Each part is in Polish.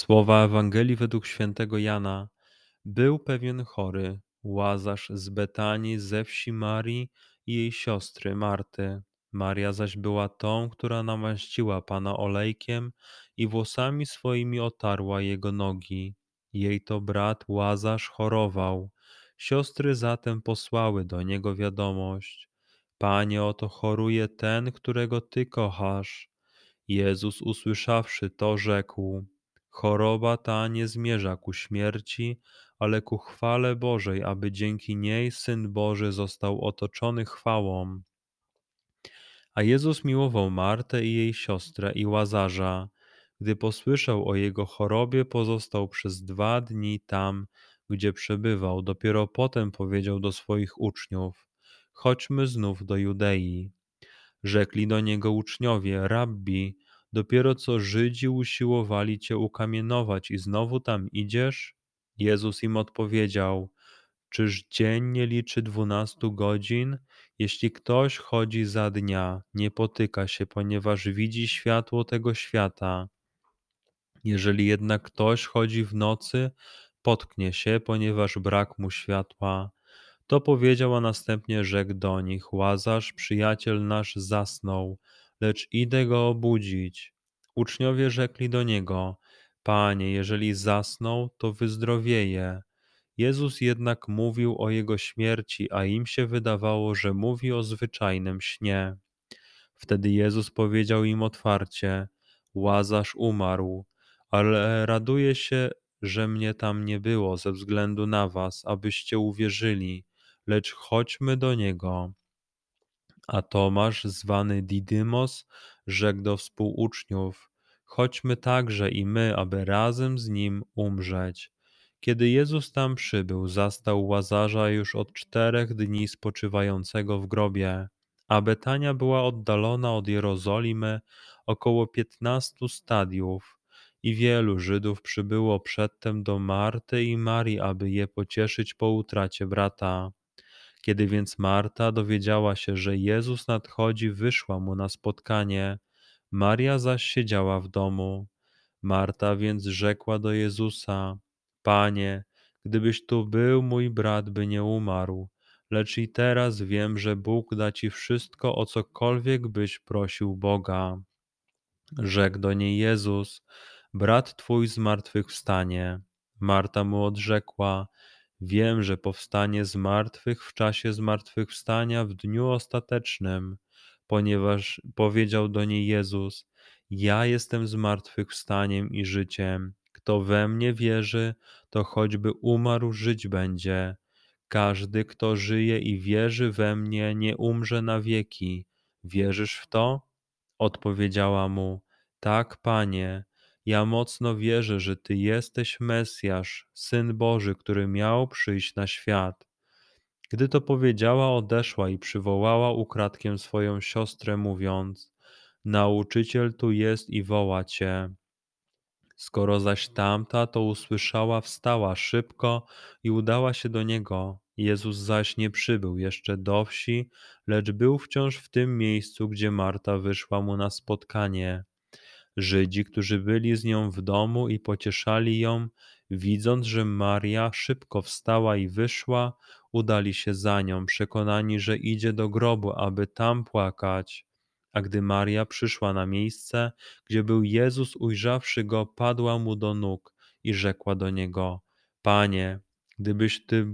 Słowa Ewangelii według świętego Jana. Był pewien chory, łazarz z Betanii ze wsi Marii i jej siostry Marty. Maria zaś była tą, która namaściła Pana olejkiem i włosami swoimi otarła jego nogi. Jej to brat Łazarz chorował. Siostry zatem posłały do niego wiadomość: Panie, oto choruje ten, którego ty kochasz. Jezus usłyszawszy to, rzekł: Choroba ta nie zmierza ku śmierci, ale ku chwale Bożej, aby dzięki niej Syn Boży został otoczony chwałą. A Jezus miłował Martę i jej siostrę i Łazarza. Gdy posłyszał o jego chorobie, pozostał przez dwa dni tam, gdzie przebywał. Dopiero potem powiedział do swoich uczniów: Chodźmy znów do Judei. Rzekli do niego uczniowie: Rabbi, dopiero co Żydzi usiłowali cię ukamienować i znowu tam idziesz? Jezus im odpowiedział: Czyż dzień nie liczy dwunastu godzin? Jeśli ktoś chodzi za dnia, nie potyka się, ponieważ widzi światło tego świata. Jeżeli jednak ktoś chodzi w nocy, potknie się, ponieważ brak mu światła. To powiedział, a następnie rzekł do nich: Łazarz, przyjaciel nasz, zasnął, lecz idę go obudzić. Uczniowie rzekli do niego: Panie, jeżeli zasnął, to wyzdrowieje. Jezus jednak mówił o jego śmierci, a im się wydawało, że mówi o zwyczajnym śnie. Wtedy Jezus powiedział im otwarcie: Łazarz umarł, ale raduję się, że mnie tam nie było ze względu na was, abyście uwierzyli, lecz chodźmy do niego. A Tomasz, zwany Didymos, rzekł do współuczniów: Chodźmy także i my, aby razem z nim umrzeć. Kiedy Jezus tam przybył, zastał łazarza już od czterech dni spoczywającego w grobie, a Betania była oddalona od Jerozolimy około piętnastu stadiów. I wielu Żydów przybyło przedtem do Marty i Marii, aby je pocieszyć po utracie brata. Kiedy więc Marta dowiedziała się, że Jezus nadchodzi, wyszła mu na spotkanie. Maria zaś siedziała w domu. Marta więc rzekła do Jezusa: Panie, gdybyś tu był, mój brat by nie umarł. Lecz i teraz wiem, że Bóg da ci wszystko, o cokolwiek byś prosił Boga. Rzekł do niej Jezus: Brat twój zmartwychwstanie. Marta mu odrzekła: Wiem, że powstanie z martwych w czasie zmartwychwstania w dniu ostatecznym, ponieważ powiedział do niej Jezus: Ja jestem zmartwychwstaniem i życiem. Kto we mnie wierzy, to choćby umarł, żyć będzie. Każdy, kto żyje i wierzy we mnie, nie umrze na wieki. Wierzysz w to? Odpowiedziała mu: Tak, panie. Ja mocno wierzę, że Ty jesteś Mesjasz, Syn Boży, który miał przyjść na świat. Gdy to powiedziała, odeszła i przywołała ukradkiem swoją siostrę, mówiąc: Nauczyciel tu jest i woła cię. Skoro zaś tamta to usłyszała, wstała szybko i udała się do niego. Jezus zaś nie przybył jeszcze do wsi, lecz był wciąż w tym miejscu, gdzie Marta wyszła mu na spotkanie. Żydzi, którzy byli z nią w domu i pocieszali ją, widząc, że Maria szybko wstała i wyszła, udali się za nią, przekonani, że idzie do grobu, aby tam płakać. A gdy Maria przyszła na miejsce, gdzie był Jezus, ujrzawszy go, padła mu do nóg i rzekła do niego: Panie, gdybyś ty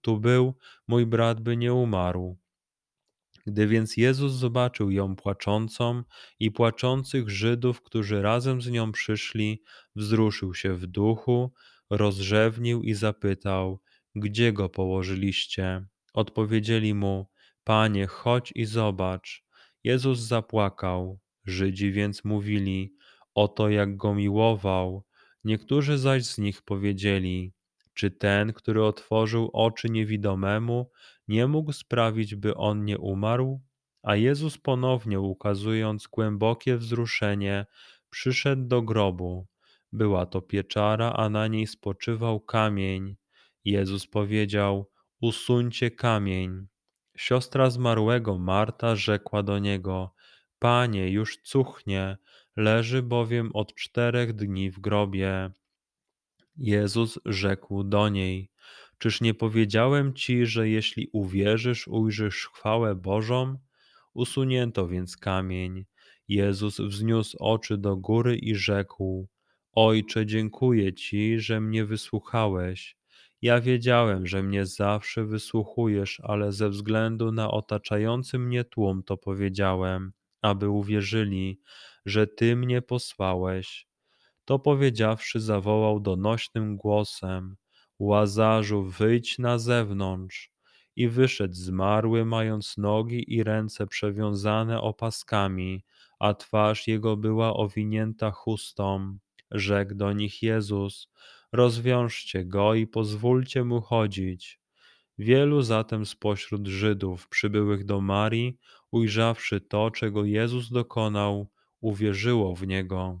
tu był, mój brat by nie umarł. Gdy więc Jezus zobaczył ją płaczącą i płaczących Żydów, którzy razem z nią przyszli, wzruszył się w duchu, rozrzewnił i zapytał: Gdzie go położyliście? Odpowiedzieli mu: Panie, chodź i zobacz. Jezus zapłakał. Żydzi więc mówili: Oto jak go miłował. Niektórzy zaś z nich powiedzieli: Czy ten, który otworzył oczy niewidomemu, nie mógł sprawić, by on nie umarł? A Jezus ponownie ukazując głębokie wzruszenie, przyszedł do grobu. Była to pieczara, a na niej spoczywał kamień. Jezus powiedział: Usuńcie kamień. Siostra zmarłego Marta rzekła do niego: Panie, już cuchnie, leży bowiem od czterech dni w grobie. Jezus rzekł do niej: Czyż nie powiedziałem ci, że jeśli uwierzysz, ujrzysz chwałę Bożą? Usunięto więc kamień. Jezus wzniósł oczy do góry i rzekł: Ojcze, dziękuję ci, że mnie wysłuchałeś. Ja wiedziałem, że mnie zawsze wysłuchujesz, ale ze względu na otaczający mnie tłum to powiedziałem, aby uwierzyli, że ty mnie posłałeś. To powiedziawszy, zawołał donośnym głosem: Łazarzu, wyjdź na zewnątrz. I wyszedł zmarły, mając nogi i ręce przewiązane opaskami, a twarz jego była owinięta chustą. Rzekł do nich Jezus: Rozwiążcie go i pozwólcie mu chodzić. Wielu zatem spośród Żydów przybyłych do Marii, ujrzawszy to, czego Jezus dokonał, uwierzyło w niego.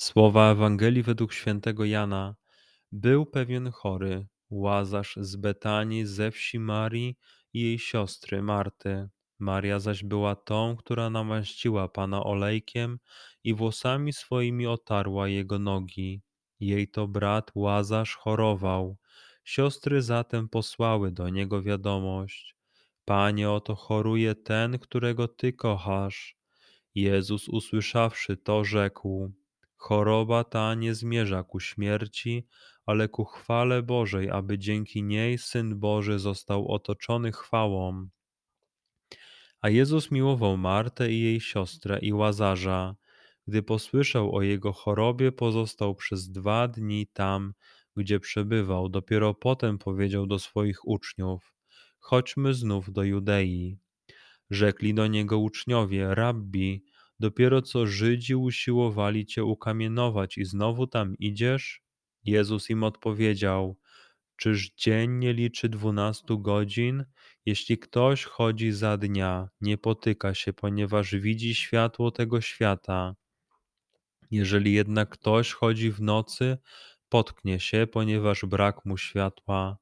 Słowa Ewangelii według świętego Jana. Był pewien chory, Łazarz z Betanii, ze wsi Marii i jej siostry Marty. Maria zaś była tą, która namaściła Pana olejkiem i włosami swoimi otarła jego nogi. Jej to brat Łazarz chorował. Siostry zatem posłały do niego wiadomość: Panie, oto choruje ten, którego ty kochasz. Jezus, usłyszawszy to, rzekł: Choroba ta nie zmierza ku śmierci, ale ku chwale Bożej, aby dzięki niej Syn Boży został otoczony chwałą. A Jezus miłował Martę i jej siostrę i Łazarza. Gdy posłyszał o jego chorobie, pozostał przez dwa dni tam, gdzie przebywał. Dopiero potem powiedział do swoich uczniów: Chodźmy znów do Judei. Rzekli do niego uczniowie: Rabbi, dopiero co Żydzi usiłowali cię ukamienować i znowu tam idziesz? Jezus im odpowiedział: Czyż dzień nie liczy dwunastu godzin? Jeśli ktoś chodzi za dnia, nie potyka się, ponieważ widzi światło tego świata. Jeżeli jednak ktoś chodzi w nocy, potknie się, ponieważ brak mu światła.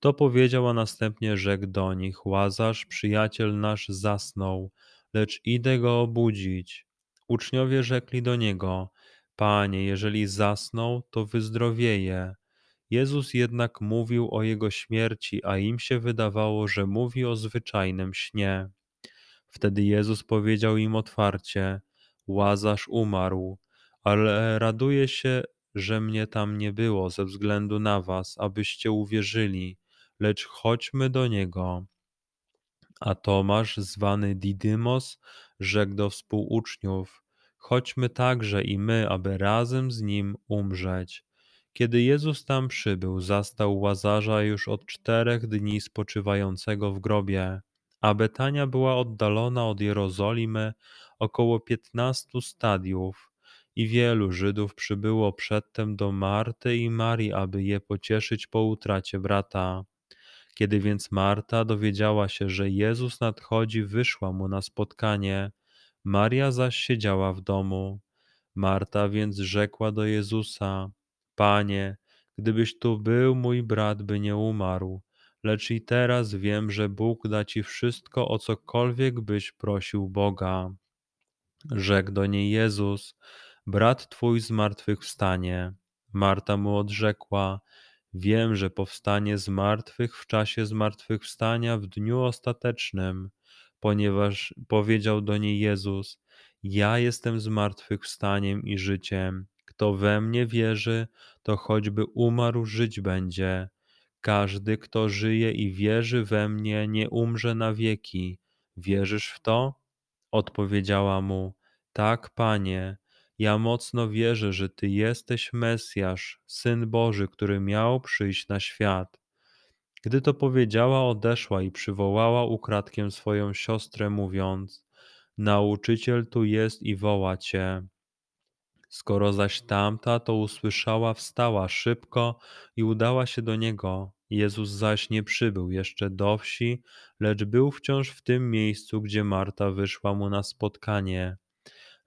To powiedział, a następnie rzekł do nich: Łazarz, przyjaciel nasz, zasnął, lecz idę go obudzić. Uczniowie rzekli do niego: Panie, jeżeli zasnął, to wyzdrowieje. Jezus jednak mówił o jego śmierci, a im się wydawało, że mówi o zwyczajnym śnie. Wtedy Jezus powiedział im otwarcie: Łazarz umarł, ale raduję się, że mnie tam nie było ze względu na was, abyście uwierzyli, lecz chodźmy do niego. A Tomasz, zwany Didymos, rzekł do współuczniów: Chodźmy także i my, aby razem z nim umrzeć. Kiedy Jezus tam przybył, zastał łazarza już od czterech dni spoczywającego w grobie, a Betania była oddalona od Jerozolimy około piętnastu stadiów, i wielu Żydów przybyło przedtem do Marty i Marii, aby je pocieszyć po utracie brata. Kiedy więc Marta dowiedziała się, że Jezus nadchodzi, wyszła mu na spotkanie, Maria zaś siedziała w domu. Marta więc rzekła do Jezusa: Panie, gdybyś tu był, mój brat by nie umarł. Lecz i teraz wiem, że Bóg da ci wszystko, o cokolwiek byś prosił Boga. Rzekł do niej Jezus: Brat twój zmartwychwstanie. Marta mu odrzekła: Wiem, że powstanie z martwych w czasie zmartwychwstania w dniu ostatecznym, ponieważ powiedział do niej Jezus: Ja jestem zmartwychwstaniem i życiem. Kto we mnie wierzy, to choćby umarł, żyć będzie. Każdy, kto żyje i wierzy we mnie, nie umrze na wieki. Wierzysz w to? Odpowiedziała mu: Tak, panie. Ja mocno wierzę, że Ty jesteś Mesjasz, Syn Boży, który miał przyjść na świat. Gdy to powiedziała, odeszła i przywołała ukradkiem swoją siostrę, mówiąc: Nauczyciel tu jest i woła cię. Skoro zaś tamta to usłyszała, wstała szybko i udała się do niego. Jezus zaś nie przybył jeszcze do wsi, lecz był wciąż w tym miejscu, gdzie Marta wyszła mu na spotkanie.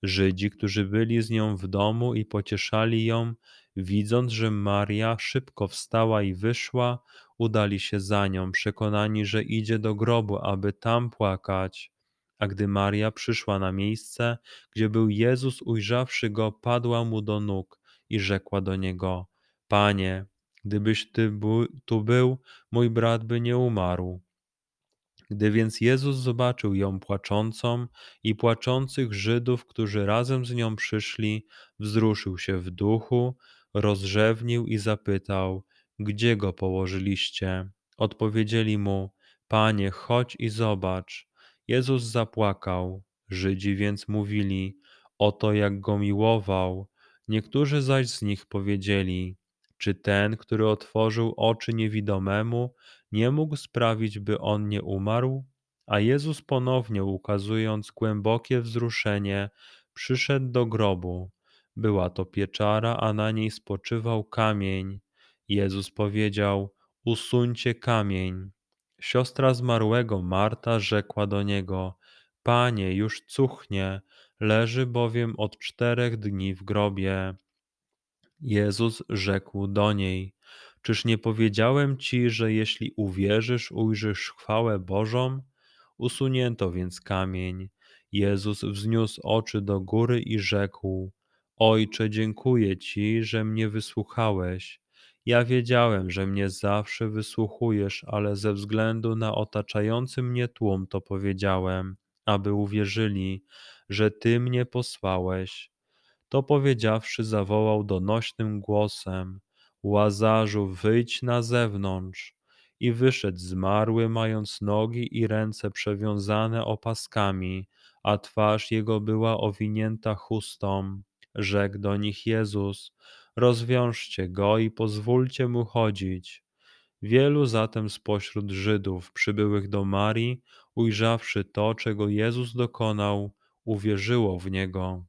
Żydzi, którzy byli z nią w domu i pocieszali ją, widząc, że Maria szybko wstała i wyszła, udali się za nią, przekonani, że idzie do grobu, aby tam płakać. A gdy Maria przyszła na miejsce, gdzie był Jezus, ujrzawszy go, padła mu do nóg i rzekła do niego: Panie, gdybyś ty tu był, mój brat by nie umarł. Gdy więc Jezus zobaczył ją płaczącą i płaczących Żydów, którzy razem z nią przyszli, wzruszył się w duchu, rozrzewnił i zapytał: Gdzie go położyliście? Odpowiedzieli mu: Panie, chodź i zobacz. Jezus zapłakał. Żydzi więc mówili: Oto jak go miłował. Niektórzy zaś z nich powiedzieli: Czy ten, który otworzył oczy niewidomemu, nie mógł sprawić, by on nie umarł? A Jezus ponownie ukazując głębokie wzruszenie, przyszedł do grobu. Była to pieczara, a na niej spoczywał kamień. Jezus powiedział: Usuńcie kamień. Siostra zmarłego Marta rzekła do niego: Panie, już cuchnie, leży bowiem od czterech dni w grobie. Jezus rzekł do niej: Czyż nie powiedziałem ci, że jeśli uwierzysz, ujrzysz chwałę Bożą? Usunięto więc kamień. Jezus wzniósł oczy do góry i rzekł: Ojcze, dziękuję ci, że mnie wysłuchałeś. Ja wiedziałem, że mnie zawsze wysłuchujesz, ale ze względu na otaczający mnie tłum to powiedziałem, aby uwierzyli, że Ty mnie posłałeś. To powiedziawszy, zawołał donośnym głosem: Łazarzu, wyjdź na zewnątrz. I wyszedł zmarły, mając nogi i ręce przewiązane opaskami, a twarz jego była owinięta chustą. Rzekł do nich Jezus: Rozwiążcie go i pozwólcie mu chodzić. Wielu zatem spośród Żydów przybyłych do Marii, ujrzawszy to, czego Jezus dokonał, uwierzyło w niego.